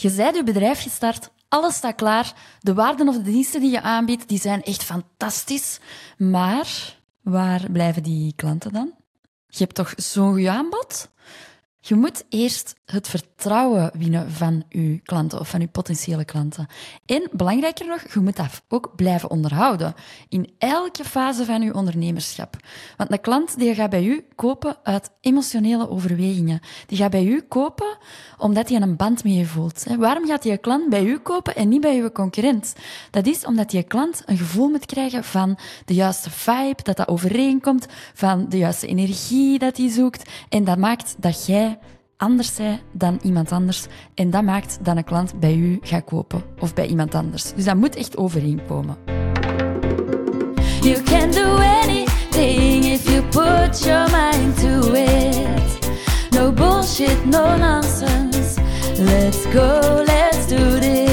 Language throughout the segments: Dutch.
Je zijt je bedrijf gestart, alles staat klaar. De waarden of de diensten die je aanbiedt, die zijn echt fantastisch. Maar waar blijven die klanten dan? Je hebt toch zo'n goed aanbod? Je moet eerst het vertrouwen winnen van je klanten of van je potentiële klanten. En belangrijker nog, je moet dat ook blijven onderhouden in elke fase van je ondernemerschap. Want de klant die gaat bij u kopen uit emotionele overwegingen. Die gaat bij u kopen omdat hij een band met je voelt. Waarom gaat die klant bij u kopen en niet bij uw concurrent? Dat is omdat die klant een gevoel moet krijgen van de juiste vibe, dat dat overeenkomt, van de juiste energie dat hij zoekt. En dat maakt dat jij anders zij dan iemand anders. En dat maakt dat een klant bij u gaat kopen of bij iemand anders. Dus dat moet echt overeenkomen. You can do anything if you put your mind to it. No bullshit, no nonsense. Let's go, let's do this.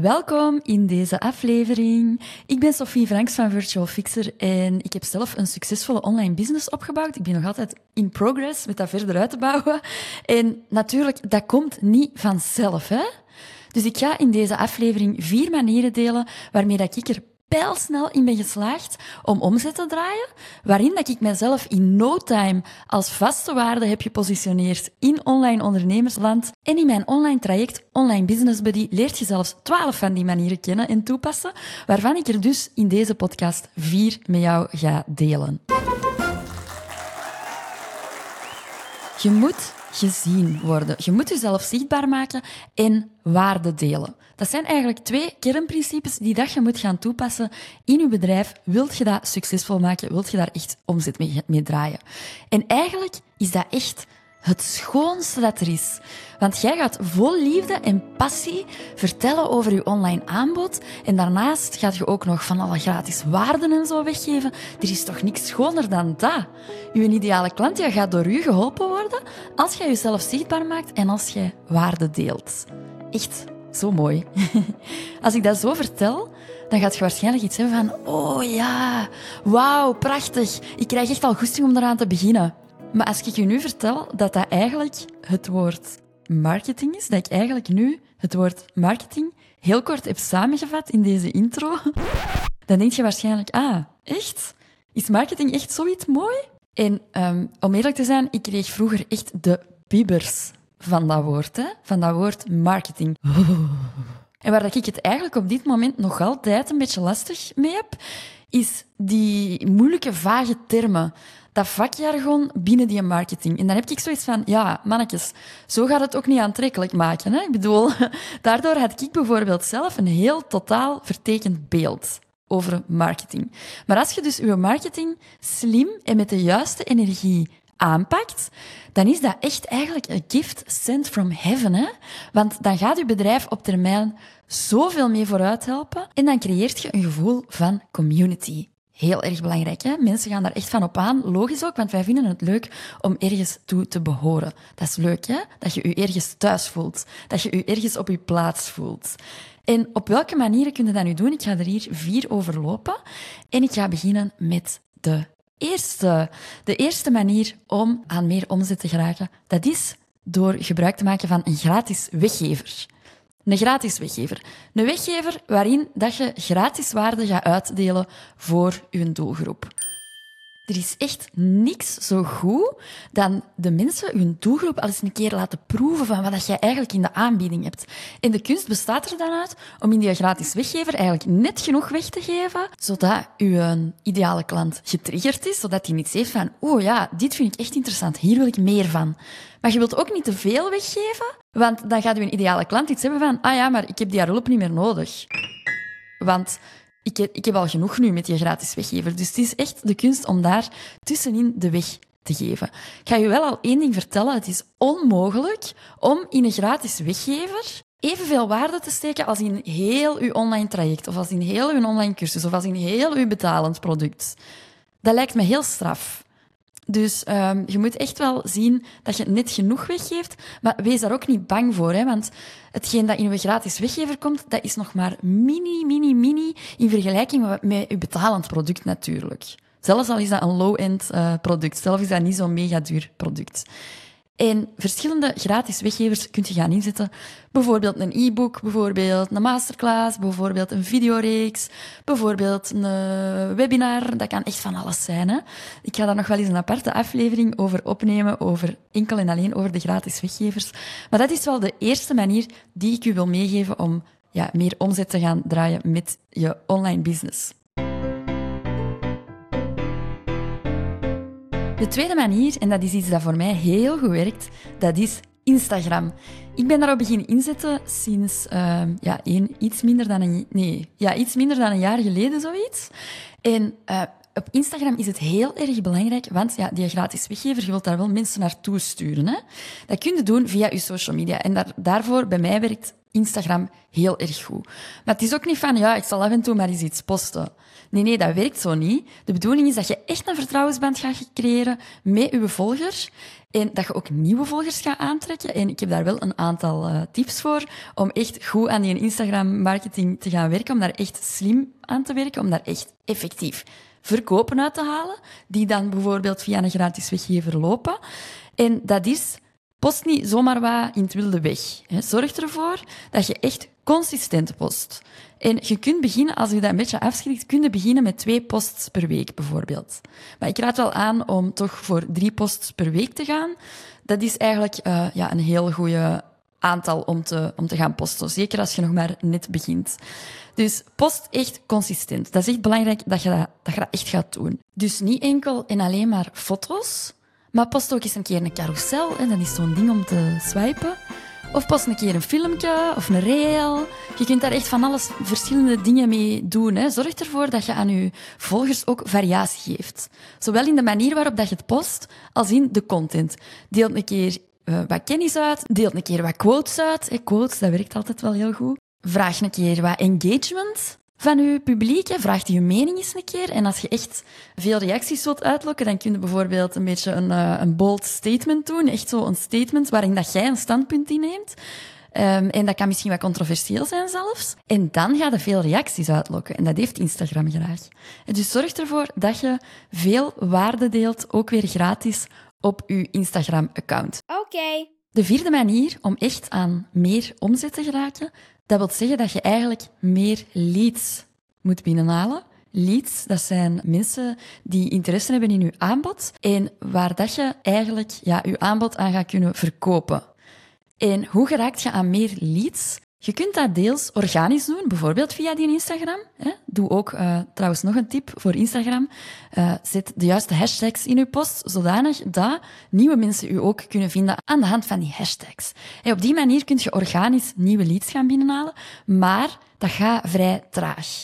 Welkom in deze aflevering. Ik ben Sophie Franks van Virtual Fixer en ik heb zelf een succesvolle online business opgebouwd. Ik ben nog altijd in progress met dat verder uit te bouwen. En natuurlijk, dat komt niet vanzelf, hè? Dus ik ga in deze aflevering vier manieren delen waarmee dat ik er pijlsnel in ben geslaagd om omzet te draaien, waarin dat ik mezelf in no time als vaste waarde heb gepositioneerd in online ondernemersland. En in mijn online traject Online Business Buddy leert je zelfs twaalf van die manieren kennen en toepassen, waarvan ik er dus in deze podcast vier met jou ga delen. Je moet gezien worden. Je moet jezelf zichtbaar maken en waarde delen. Dat zijn eigenlijk twee kernprincipes die dat je moet gaan toepassen in je bedrijf. Wilt je dat succesvol maken? Wilt je daar echt omzet mee, mee draaien? En eigenlijk is dat echt het schoonste dat er is. Want jij gaat vol liefde en passie vertellen over je online aanbod. En daarnaast gaat je ook nog van alle gratis waarden en zo weggeven. Er is toch niks schoner dan dat? Je ideale klant gaat door u geholpen worden als jij jezelf zichtbaar maakt en als jij waarde deelt. Echt zo mooi. Als ik dat zo vertel, dan gaat je waarschijnlijk iets hebben van: oh ja, wauw, prachtig. Ik krijg echt al goesting om eraan te beginnen. Maar als ik je nu vertel dat dat eigenlijk het woord marketing is, dat ik eigenlijk nu het woord marketing heel kort heb samengevat in deze intro, dan denk je waarschijnlijk, ah, echt? Is marketing echt zoiets mooi? En um, om eerlijk te zijn, ik kreeg vroeger echt de biebers van dat woord, hè? van dat woord marketing. En waar ik het eigenlijk op dit moment nog altijd een beetje lastig mee heb, is die moeilijke, vage termen dat vakjargon binnen die marketing. En dan heb ik zoiets van, ja, mannetjes, zo gaat het ook niet aantrekkelijk maken. Hè? Ik bedoel, daardoor had ik bijvoorbeeld zelf een heel totaal vertekend beeld over marketing. Maar als je dus je marketing slim en met de juiste energie aanpakt, dan is dat echt eigenlijk een gift sent from heaven. Hè? Want dan gaat je bedrijf op termijn zoveel mee vooruit helpen en dan creëert je een gevoel van community. Heel erg belangrijk. Hè? Mensen gaan daar echt van op aan. Logisch ook, want wij vinden het leuk om ergens toe te behoren. Dat is leuk, hè? Dat je je ergens thuis voelt. Dat je je ergens op je plaats voelt. En op welke manieren kun je dat nu doen? Ik ga er hier vier overlopen. En ik ga beginnen met de eerste. De eerste manier om aan meer omzet te geraken, dat is door gebruik te maken van een gratis weggever. Een gratis weggever. Een weggever waarin dat je gratis waarde gaat uitdelen voor je doelgroep. Er is echt niks zo goed dan de mensen, hun doelgroep, al eens een keer laten proeven van wat jij eigenlijk in de aanbieding hebt. En de kunst bestaat er dan uit om in die gratis weggever eigenlijk net genoeg weg te geven, zodat uw ideale klant getriggerd is, zodat hij niet zegt van, oh ja, dit vind ik echt interessant, hier wil ik meer van. Maar je wilt ook niet te veel weggeven, want dan gaat uw ideale klant iets hebben van, ah ja, maar ik heb die hulp niet meer nodig. Want ik heb, ik al genoeg nu met die gratis weggever. Dus het is echt de kunst om daar tussenin de weg te geven. Ik ga je wel al één ding vertellen. Het is onmogelijk om in een gratis weggever evenveel waarde te steken als in heel uw online traject, of als in heel uw online cursus, of als in heel uw betalend product. Dat lijkt me heel straf. Dus um, je moet echt wel zien dat je net genoeg weggeeft. Maar wees daar ook niet bang voor. Hè? Want hetgeen dat in je gratis weggever komt, dat is nog maar mini, mini, mini in vergelijking met je betalend product natuurlijk. Zelfs al is dat een low-end uh, product. Zelfs is dat niet zo'n mega duur product. En verschillende gratis weggevers kun je gaan inzetten. Bijvoorbeeld een e-book, bijvoorbeeld een masterclass, bijvoorbeeld een videoreeks, bijvoorbeeld een eh, webinar. Dat kan echt van alles zijn. Hè? Ik ga daar nog wel eens een aparte aflevering over opnemen, over enkel en alleen over de gratis weggevers. Maar dat is wel de eerste manier die ik u wil meegeven om ja, meer omzet te gaan draaien met je online business. De tweede manier, en dat is iets dat voor mij heel goed werkt, dat is Instagram. Ik ben daarop beginnen inzetten sinds uh, ja, iets, minder dan een, nee, ja, iets minder dan een jaar geleden, zoiets. En uh, op Instagram is het heel erg belangrijk, want ja, die gratis weggever, je wilt daar wel mensen naartoe sturen. Hè? Dat kun je doen via je social media. En daar, daarvoor, bij mij werkt Instagram heel erg goed. Maar het is ook niet van, ja, ik zal af en toe maar eens iets posten. Nee, nee, dat werkt zo niet. De bedoeling is dat je echt een vertrouwensband gaat creëren met je volgers. En dat je ook nieuwe volgers gaat aantrekken. En ik heb daar wel een aantal uh, tips voor om echt goed aan die Instagram-marketing te gaan werken. Om daar echt slim aan te werken. Om daar echt effectief verkopen uit te halen. Die dan bijvoorbeeld via een gratis weggever lopen. En dat is Post niet zomaar wat in het wilde weg. Zorg ervoor dat je echt consistent post. En je kunt beginnen, als je dat een beetje afschrikt, kun beginnen met twee posts per week bijvoorbeeld. Maar ik raad wel aan om toch voor drie posts per week te gaan. Dat is eigenlijk uh, ja, een heel goede aantal om te, om te gaan posten. Zeker als je nog maar net begint. Dus post echt consistent. Dat is echt belangrijk dat je dat, dat, je dat echt gaat doen. Dus niet enkel en alleen maar foto's, maar post ook eens een keer een carousel. En dat is zo'n ding om te swipen. Of post een keer een filmpje of een reel. Je kunt daar echt van alles verschillende dingen mee doen. Hè. Zorg ervoor dat je aan je volgers ook variatie geeft. Zowel in de manier waarop dat je het post, als in de content. Deel een keer uh, wat kennis uit, deel een keer wat quotes uit. Quotes, dat werkt altijd wel heel goed. Vraag een keer wat engagement van je publiek. Vraag je mening eens een keer. En als je echt veel reacties wilt uitlokken, dan kun je bijvoorbeeld een beetje een, uh, een bold statement doen. Echt zo een statement waarin dat jij een standpunt inneemt. Um, en dat kan misschien wat controversieel zijn zelfs. En dan ga je veel reacties uitlokken. En dat heeft Instagram graag. Dus zorg ervoor dat je veel waarde deelt, ook weer gratis, op je Instagram-account. Oké. De vierde manier om echt aan meer omzet te geraken, dat wil zeggen dat je eigenlijk meer leads moet binnenhalen. Leads, dat zijn mensen die interesse hebben in je aanbod en waar dat je eigenlijk ja, je aanbod aan gaat kunnen verkopen. En hoe geraakt je aan meer leads? Je kunt dat deels organisch doen, bijvoorbeeld via die Instagram. Doe ook uh, trouwens nog een tip voor Instagram. Uh, zet de juiste hashtags in je post, zodanig dat nieuwe mensen u ook kunnen vinden aan de hand van die hashtags. En op die manier kun je organisch nieuwe leads gaan binnenhalen, maar dat gaat vrij traag.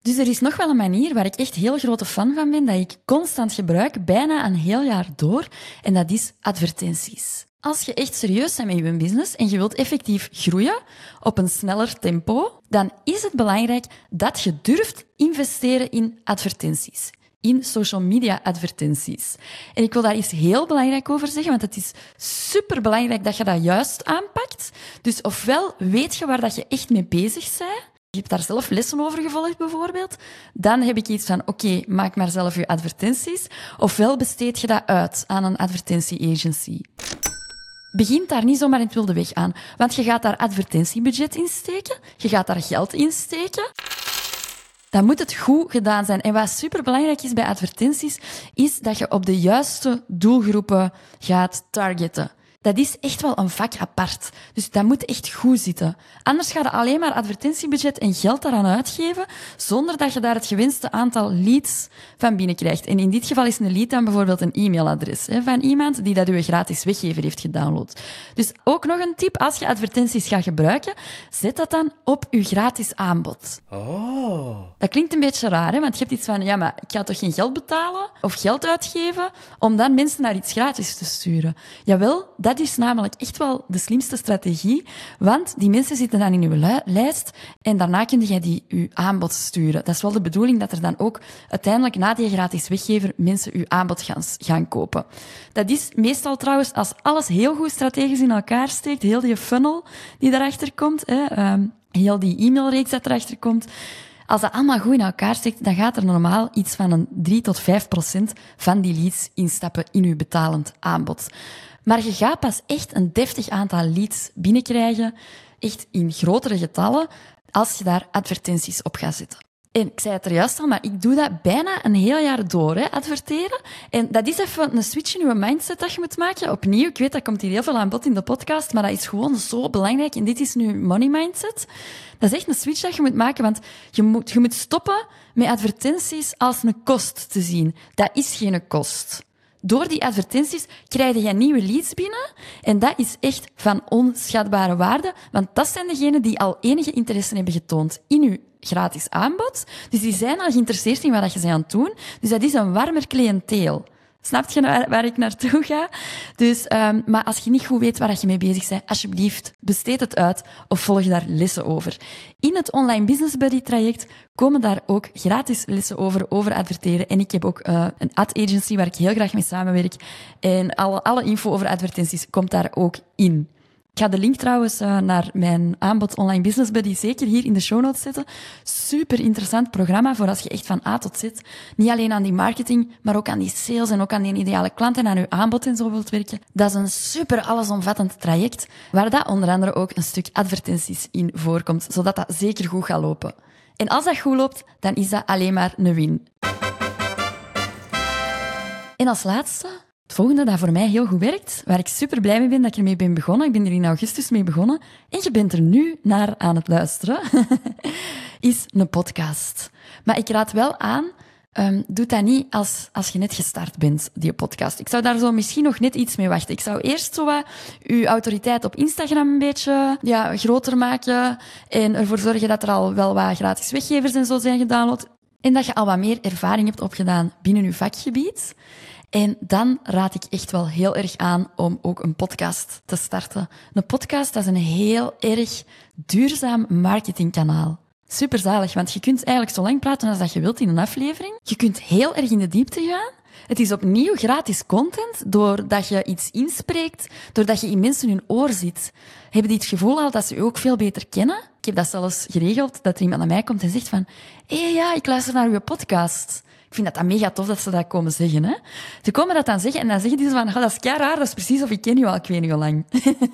Dus er is nog wel een manier waar ik echt heel grote fan van ben, dat ik constant gebruik, bijna een heel jaar door, en dat is advertenties. Als je echt serieus bent met je business en je wilt effectief groeien op een sneller tempo, dan is het belangrijk dat je durft investeren in advertenties. In social media advertenties. En ik wil daar iets heel belangrijk over zeggen, want het is super belangrijk dat je dat juist aanpakt. Dus ofwel weet je waar dat je echt mee bezig bent, je hebt daar zelf lessen over gevolgd bijvoorbeeld, dan heb ik iets van, oké, maak maar zelf je advertenties. Ofwel besteed je dat uit aan een advertentie-agency begint daar niet zomaar in het wilde weg aan. Want je gaat daar advertentiebudget in steken, je gaat daar geld in steken. Dan moet het goed gedaan zijn. En wat superbelangrijk is bij advertenties, is dat je op de juiste doelgroepen gaat targeten dat is echt wel een vak apart. Dus dat moet echt goed zitten. Anders ga je alleen maar advertentiebudget en geld daaraan uitgeven, zonder dat je daar het gewenste aantal leads van binnenkrijgt. En in dit geval is een lead dan bijvoorbeeld een e-mailadres hè, van iemand die dat uw gratis weggever heeft gedownload. Dus ook nog een tip, als je advertenties gaat gebruiken, zet dat dan op je gratis aanbod. Oh. Dat klinkt een beetje raar, hè? want je hebt iets van, ja, maar ik ga toch geen geld betalen of geld uitgeven om dan mensen naar iets gratis te sturen. Jawel, dat dat is namelijk echt wel de slimste strategie, want die mensen zitten dan in uw lijst en daarna kun je die uw aanbod sturen. Dat is wel de bedoeling dat er dan ook uiteindelijk na die gratis weggever mensen uw aanbod gaan, gaan kopen. Dat is meestal trouwens als alles heel goed strategisch in elkaar steekt, heel die funnel die daarachter komt, hè, um, heel die e-mailreeks dat erachter komt, Als dat allemaal goed in elkaar steekt, dan gaat er normaal iets van een 3 tot 5 procent van die leads instappen in uw betalend aanbod. Maar je gaat pas echt een deftig aantal leads binnenkrijgen, echt in grotere getallen, als je daar advertenties op gaat zetten. En ik zei het er juist al, maar ik doe dat bijna een heel jaar door, hè, adverteren. En dat is even een switch in je mindset dat je moet maken. Opnieuw, ik weet dat komt hier heel veel aan bod in de podcast, maar dat is gewoon zo belangrijk. En dit is nu money mindset. Dat is echt een switch dat je moet maken, want je moet, je moet stoppen met advertenties als een kost te zien. Dat is geen kost. Door die advertenties krijg je nieuwe leads binnen. En dat is echt van onschatbare waarde, want dat zijn degenen die al enige interesse hebben getoond in je gratis aanbod. Dus die zijn al geïnteresseerd in wat je ze aan het doen. Dus dat is een warmer cliënteel. Snap je waar, ik naartoe ga? Dus, um, maar als je niet goed weet waar je mee bezig bent, alsjeblieft, besteed het uit of volg daar lessen over. In het Online Business Buddy traject komen daar ook gratis lessen over, over adverteren. En ik heb ook uh, een ad agency waar ik heel graag mee samenwerk. En alle, alle info over advertenties komt daar ook in. Ik ga de link trouwens uh, naar mijn aanbod Online Business Buddy zeker hier in de show notes zetten. Super interessant programma voor als je echt van A tot Z niet alleen aan die marketing, maar ook aan die sales en ook aan die ideale klant en aan je aanbod en zo wilt werken. Dat is een super allesomvattend traject waar dat onder andere ook een stuk advertenties in voorkomt, zodat dat zeker goed gaat lopen. En als dat goed loopt, dan is dat alleen maar een win. En als laatste volgende dat voor mij heel goed werkt, waar ik super blij mee ben dat ik ermee ben begonnen, ik ben er in augustus mee begonnen, en je bent er nu naar aan het luisteren, is een podcast. Maar ik raad wel aan, um, doe dat niet als, als je net gestart bent, die podcast. Ik zou daar zo misschien nog net iets mee wachten. Ik zou eerst zo wat uw autoriteit op Instagram een beetje ja, groter maken en ervoor zorgen dat er al wel wat gratis weggevers en zo zijn gedownload. En dat je al wat meer ervaring hebt opgedaan binnen uw vakgebied. En dan raad ik echt wel heel erg aan om ook een podcast te starten. Een podcast dat is een heel erg duurzaam marketingkanaal. Super zalig, want je kunt eigenlijk zo lang praten als dat je wilt in een aflevering. Je kunt heel erg in de diepte gaan. Het is opnieuw gratis content, doordat je iets inspreekt, doordat je in mensen hun oor zit. Hebben die het gevoel al dat ze je ook veel beter kennen? Ik heb dat zelfs geregeld, dat er iemand naar mij komt en zegt van, hé ja, ik luister naar uw podcast. Ik vind dat, dat mega tof dat ze dat komen zeggen. Hè? Ze komen dat dan zeggen en dan zeggen die van, oh, dat is kei raar, dat is precies of ik ken je al, ik weet niet hoe lang.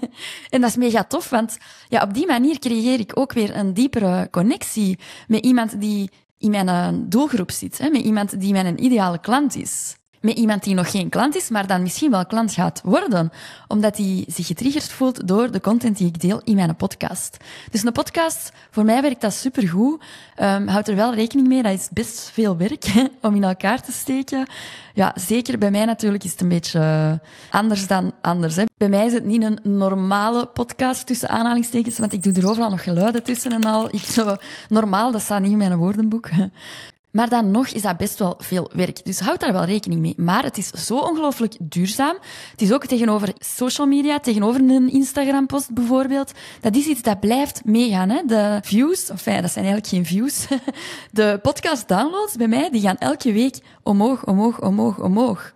en dat is mega tof, want ja, op die manier creëer ik ook weer een diepere connectie met iemand die in mijn eh, doelgroep zit, hè? met iemand die mijn ideale klant is met iemand die nog geen klant is, maar dan misschien wel klant gaat worden, omdat hij zich getriggerd voelt door de content die ik deel in mijn podcast. Dus een podcast, voor mij werkt dat supergoed. Um, houd er wel rekening mee, dat is best veel werk om in elkaar te steken. Ja, zeker bij mij natuurlijk is het een beetje anders dan anders. Hè. Bij mij is het niet een normale podcast tussen aanhalingstekens, want ik doe er overal nog geluiden tussen en al. Ik normaal, dat staat niet in mijn woordenboek. Maar dan nog is dat best wel veel werk. Dus houd daar wel rekening mee. Maar het is zo ongelooflijk duurzaam. Het is ook tegenover social media, tegenover een Instagram-post bijvoorbeeld. Dat is iets dat blijft meegaan. Hè? De views, of ja, dat zijn eigenlijk geen views. De podcast-downloads bij mij, die gaan elke week omhoog, omhoog, omhoog, omhoog.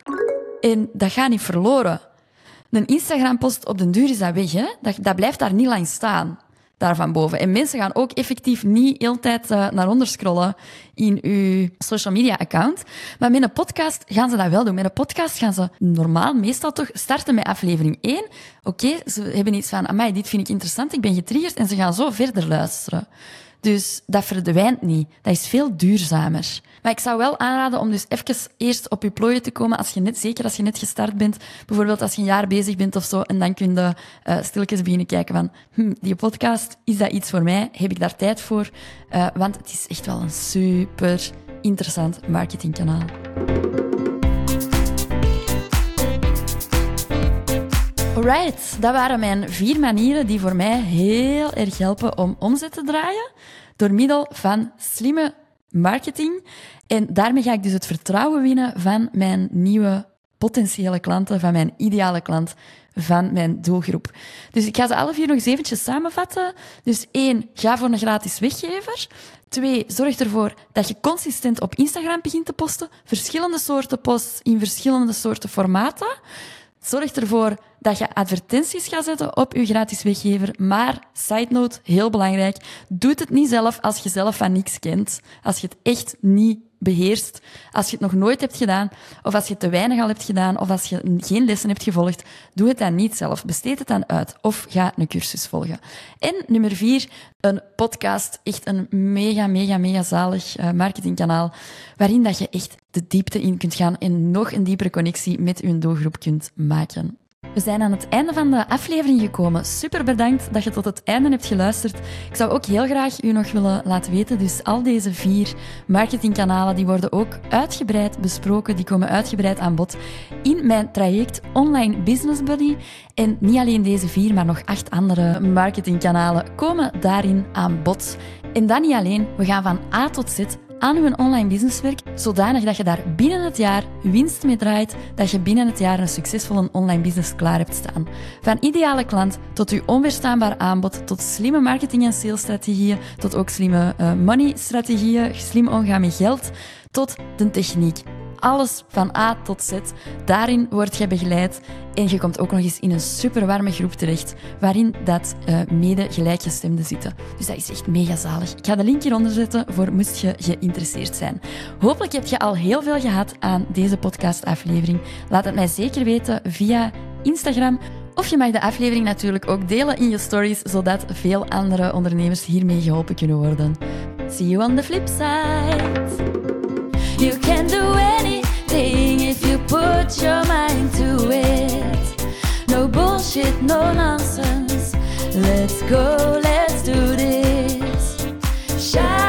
En dat gaat niet verloren. Een Instagram-post op den duur is dat weg. Hè? Dat, dat blijft daar niet lang staan daarvan boven. En mensen gaan ook effectief niet heel tijd uh, naar onder scrollen in uw social media account. Maar met een podcast gaan ze dat wel doen. Met een podcast gaan ze normaal meestal toch starten met aflevering 1. Oké, ze hebben iets van, amai, dit vind ik interessant, ik ben getriggerd en ze gaan zo verder luisteren. Dus dat verdwijnt niet. Dat is veel duurzamer. Maar ik zou wel aanraden om dus even eerst op je plooien te komen, als je net, zeker als je net gestart bent, bijvoorbeeld als je een jaar bezig bent of zo, en dan kun je uh, stilletjes beginnen kijken van, hm, die podcast, is dat iets voor mij? Heb ik daar tijd voor? Uh, want het is echt wel een super interessant marketingkanaal. Alright, dat waren mijn vier manieren die voor mij heel erg helpen om omzet te draaien door middel van slimme marketing. En daarmee ga ik dus het vertrouwen winnen van mijn nieuwe potentiële klanten, van mijn ideale klant, van mijn doelgroep. Dus ik ga ze alle vier nog eens eventjes samenvatten. Dus één, ga voor een gratis weggever. Twee, zorg ervoor dat je consistent op Instagram begint te posten. Verschillende soorten posts in verschillende soorten formaten. Zorg ervoor dat je advertenties gaat zetten op je gratis weggever. Maar, side note, heel belangrijk, doe het niet zelf als je zelf van niks kent. Als je het echt niet beheerst. Als je het nog nooit hebt gedaan, of als je te weinig al hebt gedaan, of als je geen lessen hebt gevolgd, doe het dan niet zelf. Besteed het dan uit, of ga een cursus volgen. En nummer vier, een podcast. Echt een mega, mega, mega zalig uh, marketingkanaal, waarin dat je echt de diepte in kunt gaan en nog een diepere connectie met je doelgroep kunt maken. We zijn aan het einde van de aflevering gekomen. Super bedankt dat je tot het einde hebt geluisterd. Ik zou ook heel graag u nog willen laten weten, dus al deze vier marketingkanalen die worden ook uitgebreid besproken, die komen uitgebreid aan bod in mijn traject Online Business Buddy. En niet alleen deze vier, maar nog acht andere marketingkanalen komen daarin aan bod. En dan niet alleen, we gaan van A tot Z aan uw online businesswerk, zodanig dat je daar binnen het jaar winst mee draait, dat je binnen het jaar een succesvolle online business klaar hebt staan. Van ideale klant tot uw onweerstaanbaar aanbod, tot slimme marketing- en salesstrategieën, tot ook slimme uh, money-strategieën, slim omgaan met geld, tot de techniek alles van A tot Z. Daarin word je begeleid en je komt ook nog eens in een super warme groep terecht, waarin dat uh, mede gelijkgestemden zitten. Dus dat is echt mega zalig. Ik ga de link hieronder zetten voor moest je geïnteresseerd zijn. Hopelijk heb je al heel veel gehad aan deze podcastaflevering. Laat het mij zeker weten via Instagram. Of je mag de aflevering natuurlijk ook delen in je stories, zodat veel andere ondernemers hiermee geholpen kunnen worden. See you on the flip side. You can do anything thing if you put your mind to it. No bullshit, no nonsense. Let's go, let's do this. Shine